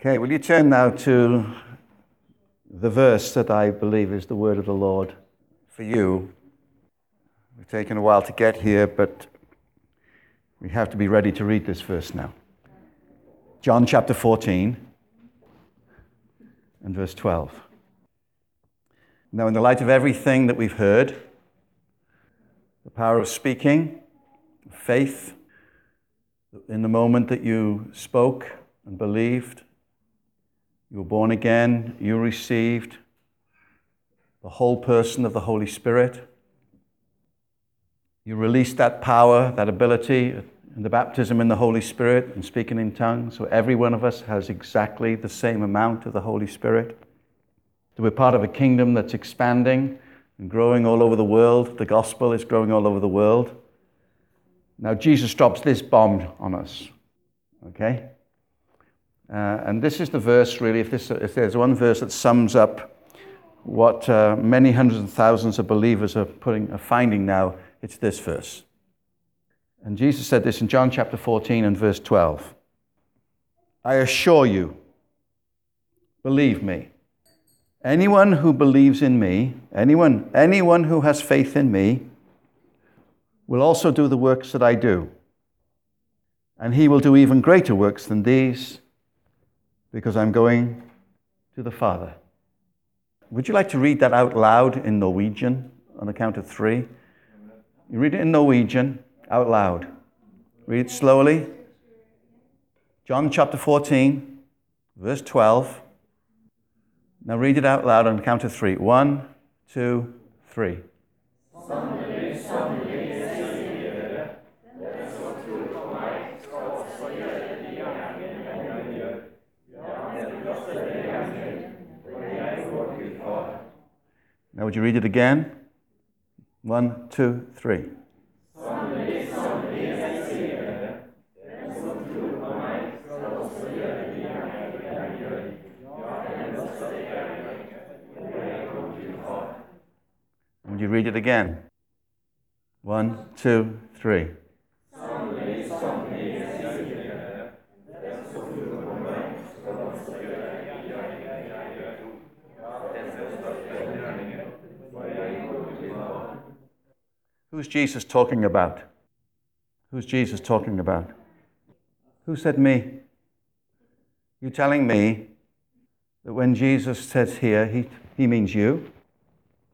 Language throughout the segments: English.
Okay, will you turn now to the verse that I believe is the word of the Lord for you? We've taken a while to get here, but we have to be ready to read this verse now. John chapter 14 and verse 12. Now, in the light of everything that we've heard, the power of speaking, faith, in the moment that you spoke and believed, you were born again, you received the whole person of the Holy Spirit. You released that power, that ability, in the baptism in the Holy Spirit and speaking in tongues. So every one of us has exactly the same amount of the Holy Spirit. That we're part of a kingdom that's expanding and growing all over the world. The gospel is growing all over the world. Now, Jesus drops this bomb on us. Okay? Uh, and this is the verse, really, if, this, if there's one verse that sums up what uh, many hundreds and thousands of believers are, putting, are finding now, it's this verse. And Jesus said this in John chapter 14 and verse 12. I assure you, believe me, anyone who believes in me, anyone, anyone who has faith in me, will also do the works that I do. And he will do even greater works than these because I'm going to the Father. Would you like to read that out loud in Norwegian on the count of three? You read it in Norwegian out loud. Read it slowly. John chapter 14, verse 12. Now read it out loud on the count of three. One, two, three. Now, would you read it again? One, two, three. Would you read it again? One, two, three. Who's Jesus talking about? Who's Jesus talking about? Who said me? You telling me that when Jesus says here, he, he means you?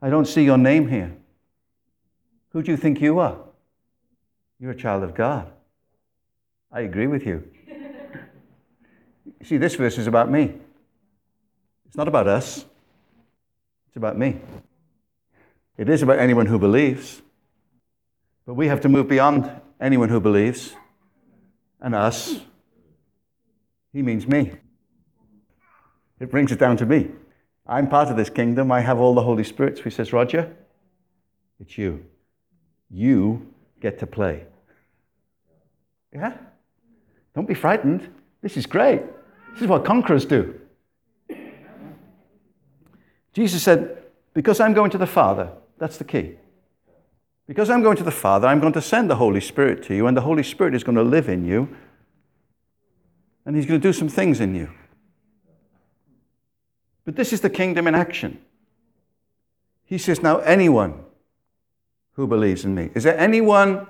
I don't see your name here. Who do you think you are? You're a child of God. I agree with you. see, this verse is about me. It's not about us, it's about me. It is about anyone who believes. But we have to move beyond anyone who believes and us. He means me. It brings it down to me. I'm part of this kingdom. I have all the Holy Spirits. He says, Roger, it's you. You get to play. Yeah? Don't be frightened. This is great. This is what conquerors do. Jesus said, Because I'm going to the Father, that's the key. Because I'm going to the Father, I'm going to send the Holy Spirit to you, and the Holy Spirit is going to live in you, and He's going to do some things in you. But this is the kingdom in action. He says, Now, anyone who believes in me. Is there anyone,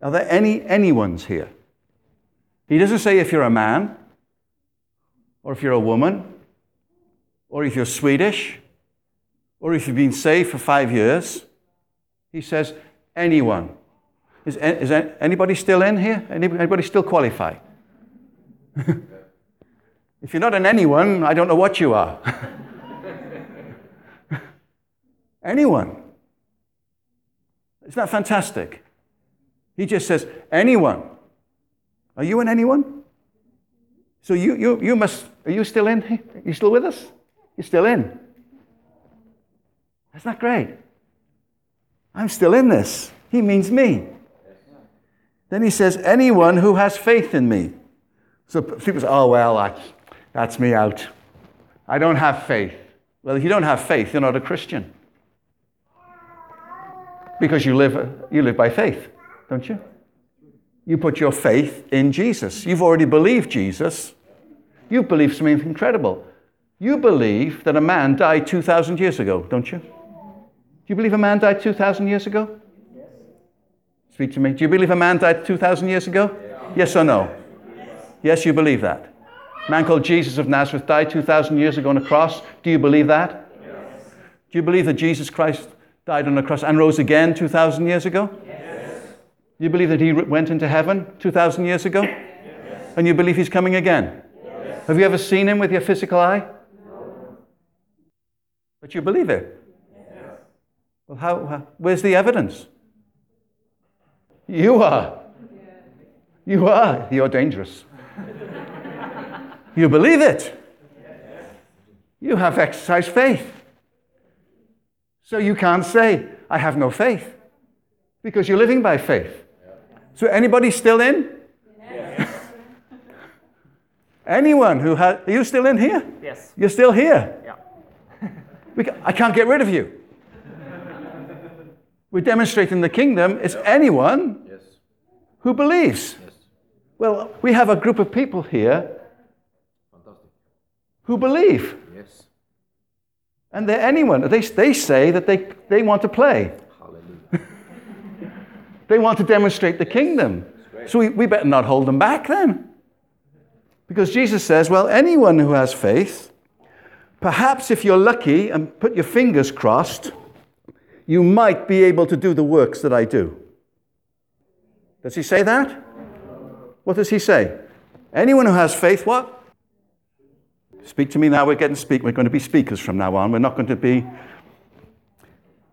are there any anyone's here? He doesn't say if you're a man, or if you're a woman, or if you're Swedish, or if you've been saved for five years. He says, anyone. Is, is anybody still in here? Anybody still qualify? if you're not an anyone, I don't know what you are. anyone. Isn't that fantastic? He just says, anyone. Are you an anyone? So you, you, you must, are you still in? Are you still with us? You're still in. Isn't that great? I'm still in this. He means me. Then he says, anyone who has faith in me. So people say, oh, well, I, that's me out. I don't have faith. Well, if you don't have faith, you're not a Christian. Because you live, you live by faith, don't you? You put your faith in Jesus. You've already believed Jesus. You believe something incredible. You believe that a man died 2,000 years ago, don't you? Do you believe a man died 2,000 years ago? Yes. Speak to me. Do you believe a man died 2,000 years ago? Yeah. Yes or no? Yes. yes, you believe that. A man called Jesus of Nazareth died 2,000 years ago on a cross. Do you believe that? Yes. Do you believe that Jesus Christ died on a cross and rose again 2,000 years ago? Yes. Do you believe that he went into heaven 2,000 years ago? Yes. And you believe he's coming again? Yes. Have you ever seen him with your physical eye? No. But you believe it? Well, how, how, where's the evidence? You are. You are. You're dangerous. you believe it. You have exercised faith. So you can't say, I have no faith, because you're living by faith. So anybody still in? Yes. Anyone who has, are you still in here? Yes. You're still here? Yeah. I can't get rid of you. We're demonstrating the kingdom. It's anyone yes. who believes. Yes. Well, we have a group of people here Fantastic. who believe. Yes. And they're anyone. They, they say that they, they want to play. Hallelujah. they want to demonstrate the kingdom. So we, we better not hold them back then. Because Jesus says, well, anyone who has faith, perhaps if you're lucky and put your fingers crossed, you might be able to do the works that I do. Does he say that? What does he say? Anyone who has faith, what? Speak to me now. We're getting speak. We're going to be speakers from now on. We're not going to be.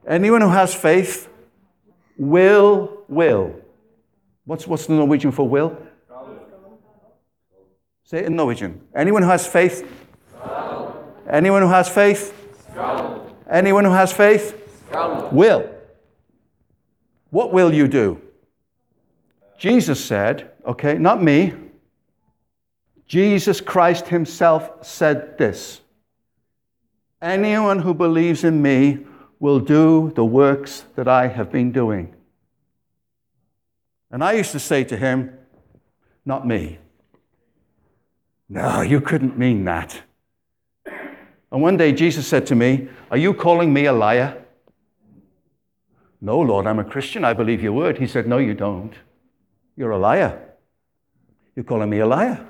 Anyone who has faith will, will. What's, what's the Norwegian for will? Say it in Norwegian. Anyone who has faith? Anyone who has faith? Anyone who has faith? Will. What will you do? Jesus said, okay, not me, Jesus Christ Himself said this Anyone who believes in me will do the works that I have been doing. And I used to say to him, Not me. No, you couldn't mean that. And one day Jesus said to me, Are you calling me a liar? No, Lord, I'm a Christian. I believe your word. He said, No, you don't. You're a liar. You're calling me a liar.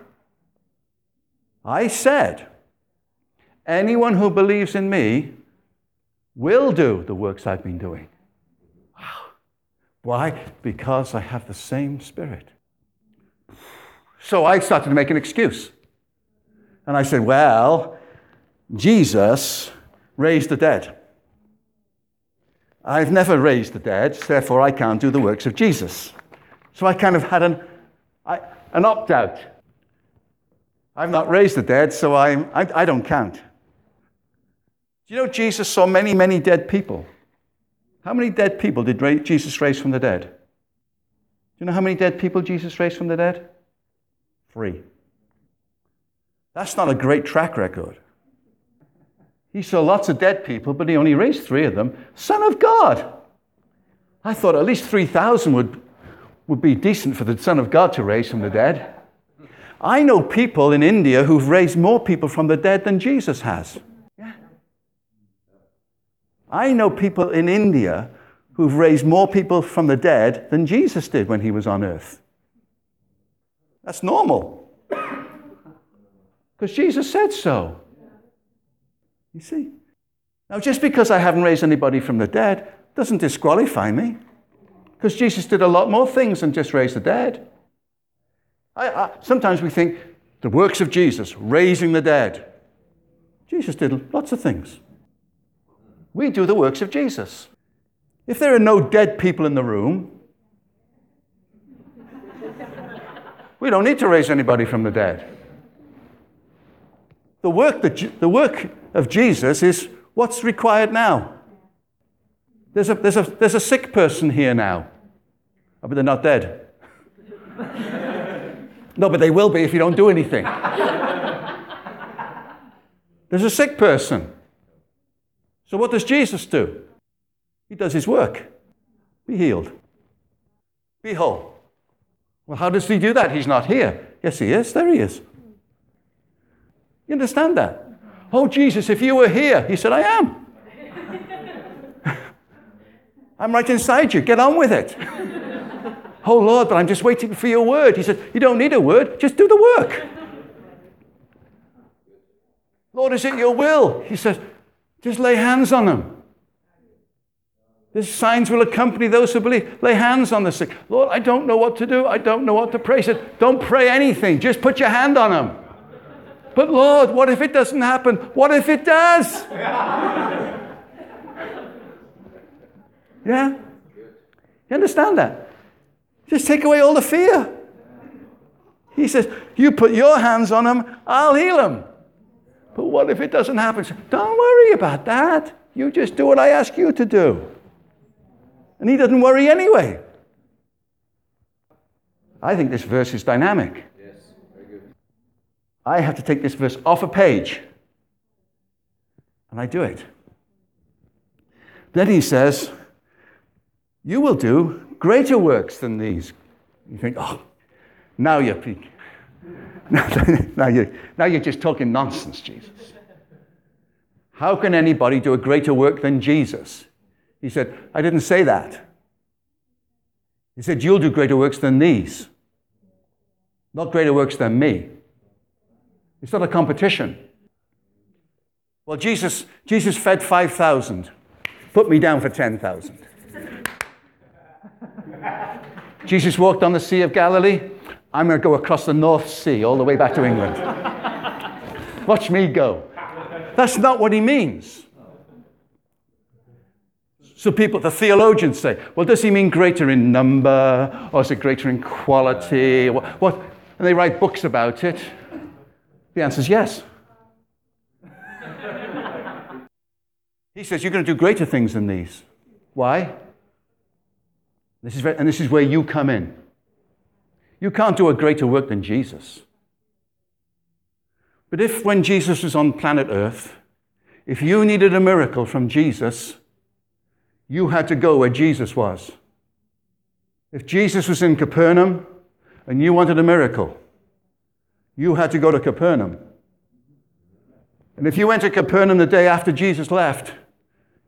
I said, anyone who believes in me will do the works I've been doing. Wow. Why? Because I have the same spirit. So I started to make an excuse. And I said, well, Jesus raised the dead. I've never raised the dead, therefore I can't do the works of Jesus. So I kind of had an, I, an opt out. I've not raised the dead, so I'm, I, I don't count. Do you know Jesus saw many, many dead people? How many dead people did Jesus raise from the dead? Do you know how many dead people Jesus raised from the dead? Three. That's not a great track record. He saw lots of dead people, but he only raised three of them. Son of God! I thought at least 3,000 would, would be decent for the Son of God to raise from the dead. I know people in India who've raised more people from the dead than Jesus has. Yeah. I know people in India who've raised more people from the dead than Jesus did when he was on earth. That's normal. Because Jesus said so. You see? Now, just because I haven't raised anybody from the dead doesn't disqualify me. Because Jesus did a lot more things than just raise the dead. I, I, sometimes we think the works of Jesus, raising the dead. Jesus did lots of things. We do the works of Jesus. If there are no dead people in the room, we don't need to raise anybody from the dead. The work, that, the work of Jesus is what's required now. There's a, there's, a, there's a sick person here now, oh, but they're not dead. No, but they will be if you don't do anything. There's a sick person. So, what does Jesus do? He does his work. Be healed. Be whole. Well, how does he do that? He's not here. Yes, he is. There he is. You understand that? Oh, Jesus, if you were here, he said, I am. I'm right inside you. Get on with it. oh, Lord, but I'm just waiting for your word. He said, You don't need a word, just do the work. Lord, is it your will? He said, Just lay hands on them. These signs will accompany those who believe. Lay hands on the sick. Lord, I don't know what to do. I don't know what to pray. He said, Don't pray anything. Just put your hand on them. But Lord, what if it doesn't happen? What if it does? yeah? You understand that? Just take away all the fear. He says, You put your hands on them, I'll heal them. But what if it doesn't happen? Don't worry about that. You just do what I ask you to do. And he doesn't worry anyway. I think this verse is dynamic. I have to take this verse off a page. And I do it. Then he says, You will do greater works than these. You think, oh, now you're peak. now, you're, now you're just talking nonsense, Jesus. How can anybody do a greater work than Jesus? He said, I didn't say that. He said, You'll do greater works than these, not greater works than me. It's not a competition. Well, Jesus, Jesus fed 5,000. Put me down for 10,000. Jesus walked on the Sea of Galilee. I'm going to go across the North Sea all the way back to England. Watch me go. That's not what he means. So people, the theologians say, well, does he mean greater in number or is it greater in quality? What, what? And they write books about it. The answer is yes. he says, you're going to do greater things than these. Why? This is, and this is where you come in. You can't do a greater work than Jesus. But if, when Jesus was on planet Earth, if you needed a miracle from Jesus, you had to go where Jesus was. If Jesus was in Capernaum and you wanted a miracle, you had to go to Capernaum. And if you went to Capernaum the day after Jesus left,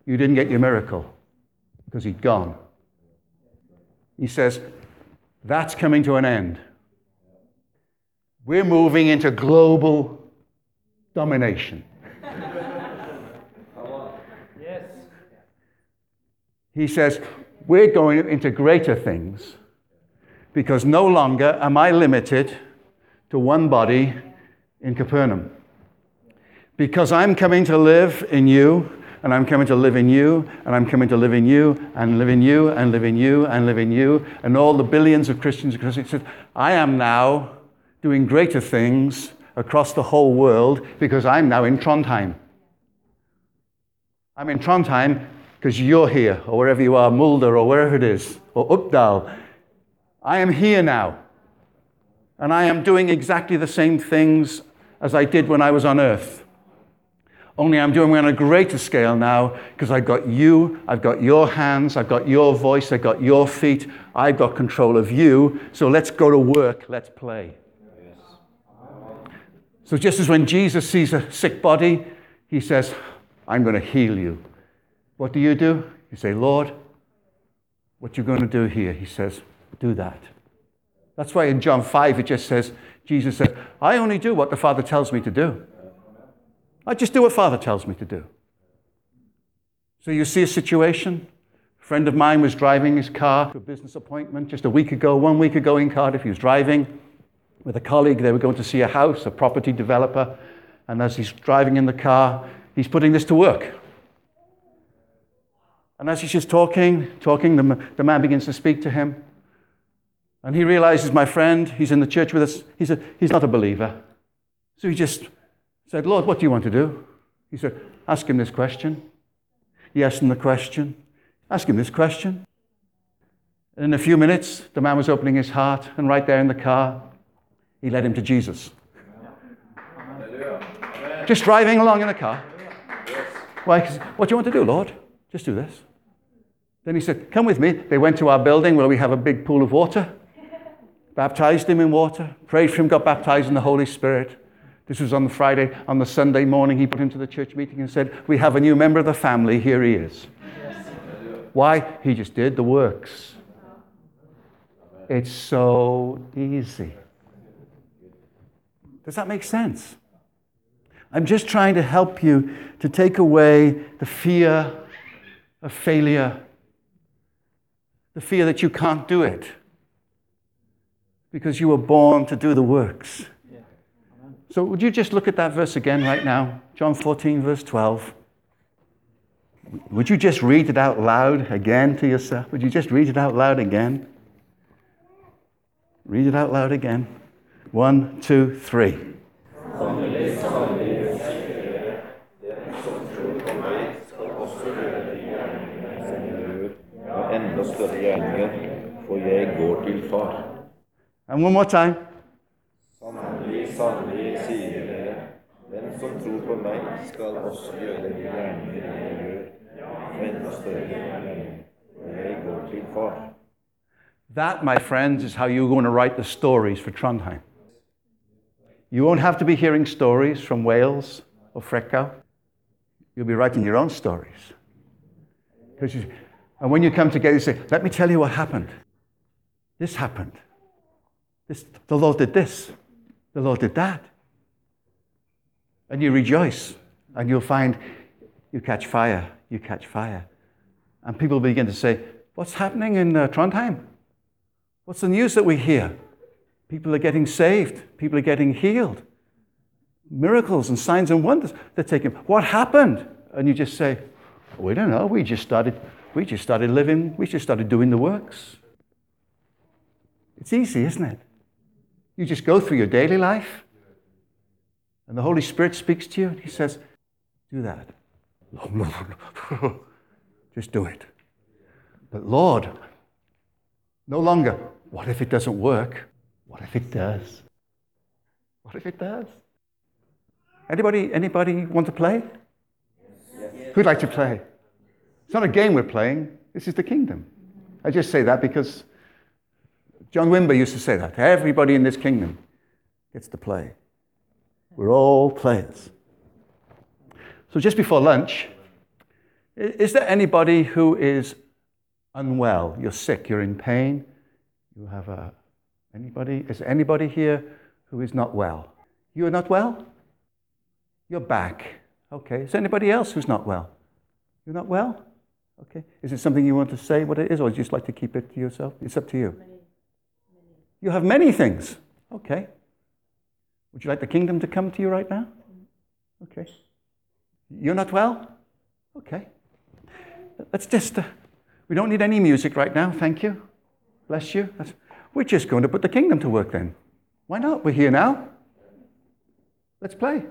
you didn't get your miracle because he'd gone. He says, that's coming to an end. We're moving into global domination. he says, We're going into greater things because no longer am I limited to one body in Capernaum. Because I'm coming to live in you, and I'm coming to live in you, and I'm coming to live in you, and live in you, and live in you, and live in you, and all the billions of Christians across it. I am now doing greater things across the whole world because I'm now in Trondheim. I'm in Trondheim because you're here, or wherever you are, Molde, or wherever it is, or Oppdal. I am here now. And I am doing exactly the same things as I did when I was on earth. Only I'm doing it on a greater scale now because I've got you, I've got your hands, I've got your voice, I've got your feet, I've got control of you. So let's go to work, let's play. Yes. So just as when Jesus sees a sick body, he says, I'm going to heal you. What do you do? You say, Lord, what you're going to do here? He says, do that. That's why in John 5 it just says, Jesus said, I only do what the Father tells me to do. I just do what Father tells me to do. So you see a situation. A friend of mine was driving his car to a business appointment just a week ago, one week ago in Cardiff. He was driving with a colleague. They were going to see a house, a property developer. And as he's driving in the car, he's putting this to work. And as he's just talking, talking, the, the man begins to speak to him. And he realizes my friend, he's in the church with us, he's, a, he's not a believer. So he just said, Lord, what do you want to do? He said, Ask him this question. He asked him the question. Ask him this question. And in a few minutes, the man was opening his heart, and right there in the car, he led him to Jesus. Just driving along in the car. Why? What do you want to do, Lord? Just do this. Then he said, Come with me. They went to our building where we have a big pool of water, baptized him in water, prayed for him, got baptized in the Holy Spirit, This was on the Friday. On the Sunday morning, he put him to the church meeting and said, We have a new member of the family. Here he is. Why? He just did the works. It's so easy. Does that make sense? I'm just trying to help you to take away the fear of failure, the fear that you can't do it because you were born to do the works. So, would you just look at that verse again right now? John 14, verse 12. Would you just read it out loud again to yourself? Would you just read it out loud again? Read it out loud again. One, two, three. og enda større gjerninger, for jeg går til far. And one more time. Sannelig, sannelig, sier dere, den som tror på meg, skal også gjøre de jeg gjør, og enda større gjerninger, jeg går til far. That, my friends, is how you're going to write the stories for Trondheim. You won't have to be hearing stories from Wales or Freckau. You'll be writing your own stories. You, and when you come together, you say, Let me tell you what happened. This happened. This, the Lord did this. The Lord did that. And you rejoice. And you'll find you catch fire. You catch fire. And people begin to say, What's happening in uh, Trondheim? What's the news that we hear? People are getting saved. People are getting healed. Miracles and signs and wonders. They're taking. What happened? And you just say, We don't know. We just started. We just started living. We just started doing the works. It's easy, isn't it? You just go through your daily life, and the Holy Spirit speaks to you, and He says, Do that. just do it. But Lord, no longer, what if it doesn't work? What if it does? What if it does? Anybody, anybody want to play? Who'd like to play? It's not a game we're playing. This is the kingdom. I just say that because John Wimber used to say that. Everybody in this kingdom gets to play. We're all players. So just before lunch, is there anybody who is unwell? You're sick, you're in pain, you have a anybody? Is anybody here who is not well? You are not well? You're back. Okay. Is there anybody else who's not well? You're not well? Okay. Is it something you want to say what it is, or would you just like to keep it to yourself? It's up to you. You have many things. Okay. Would you like the kingdom to come to you right now? Okay. You're not well? Okay. Let's just, uh, we don't need any music right now. Thank you. Bless you. That's, we're just going to put the kingdom to work then. Why not? We're here now. Let's play.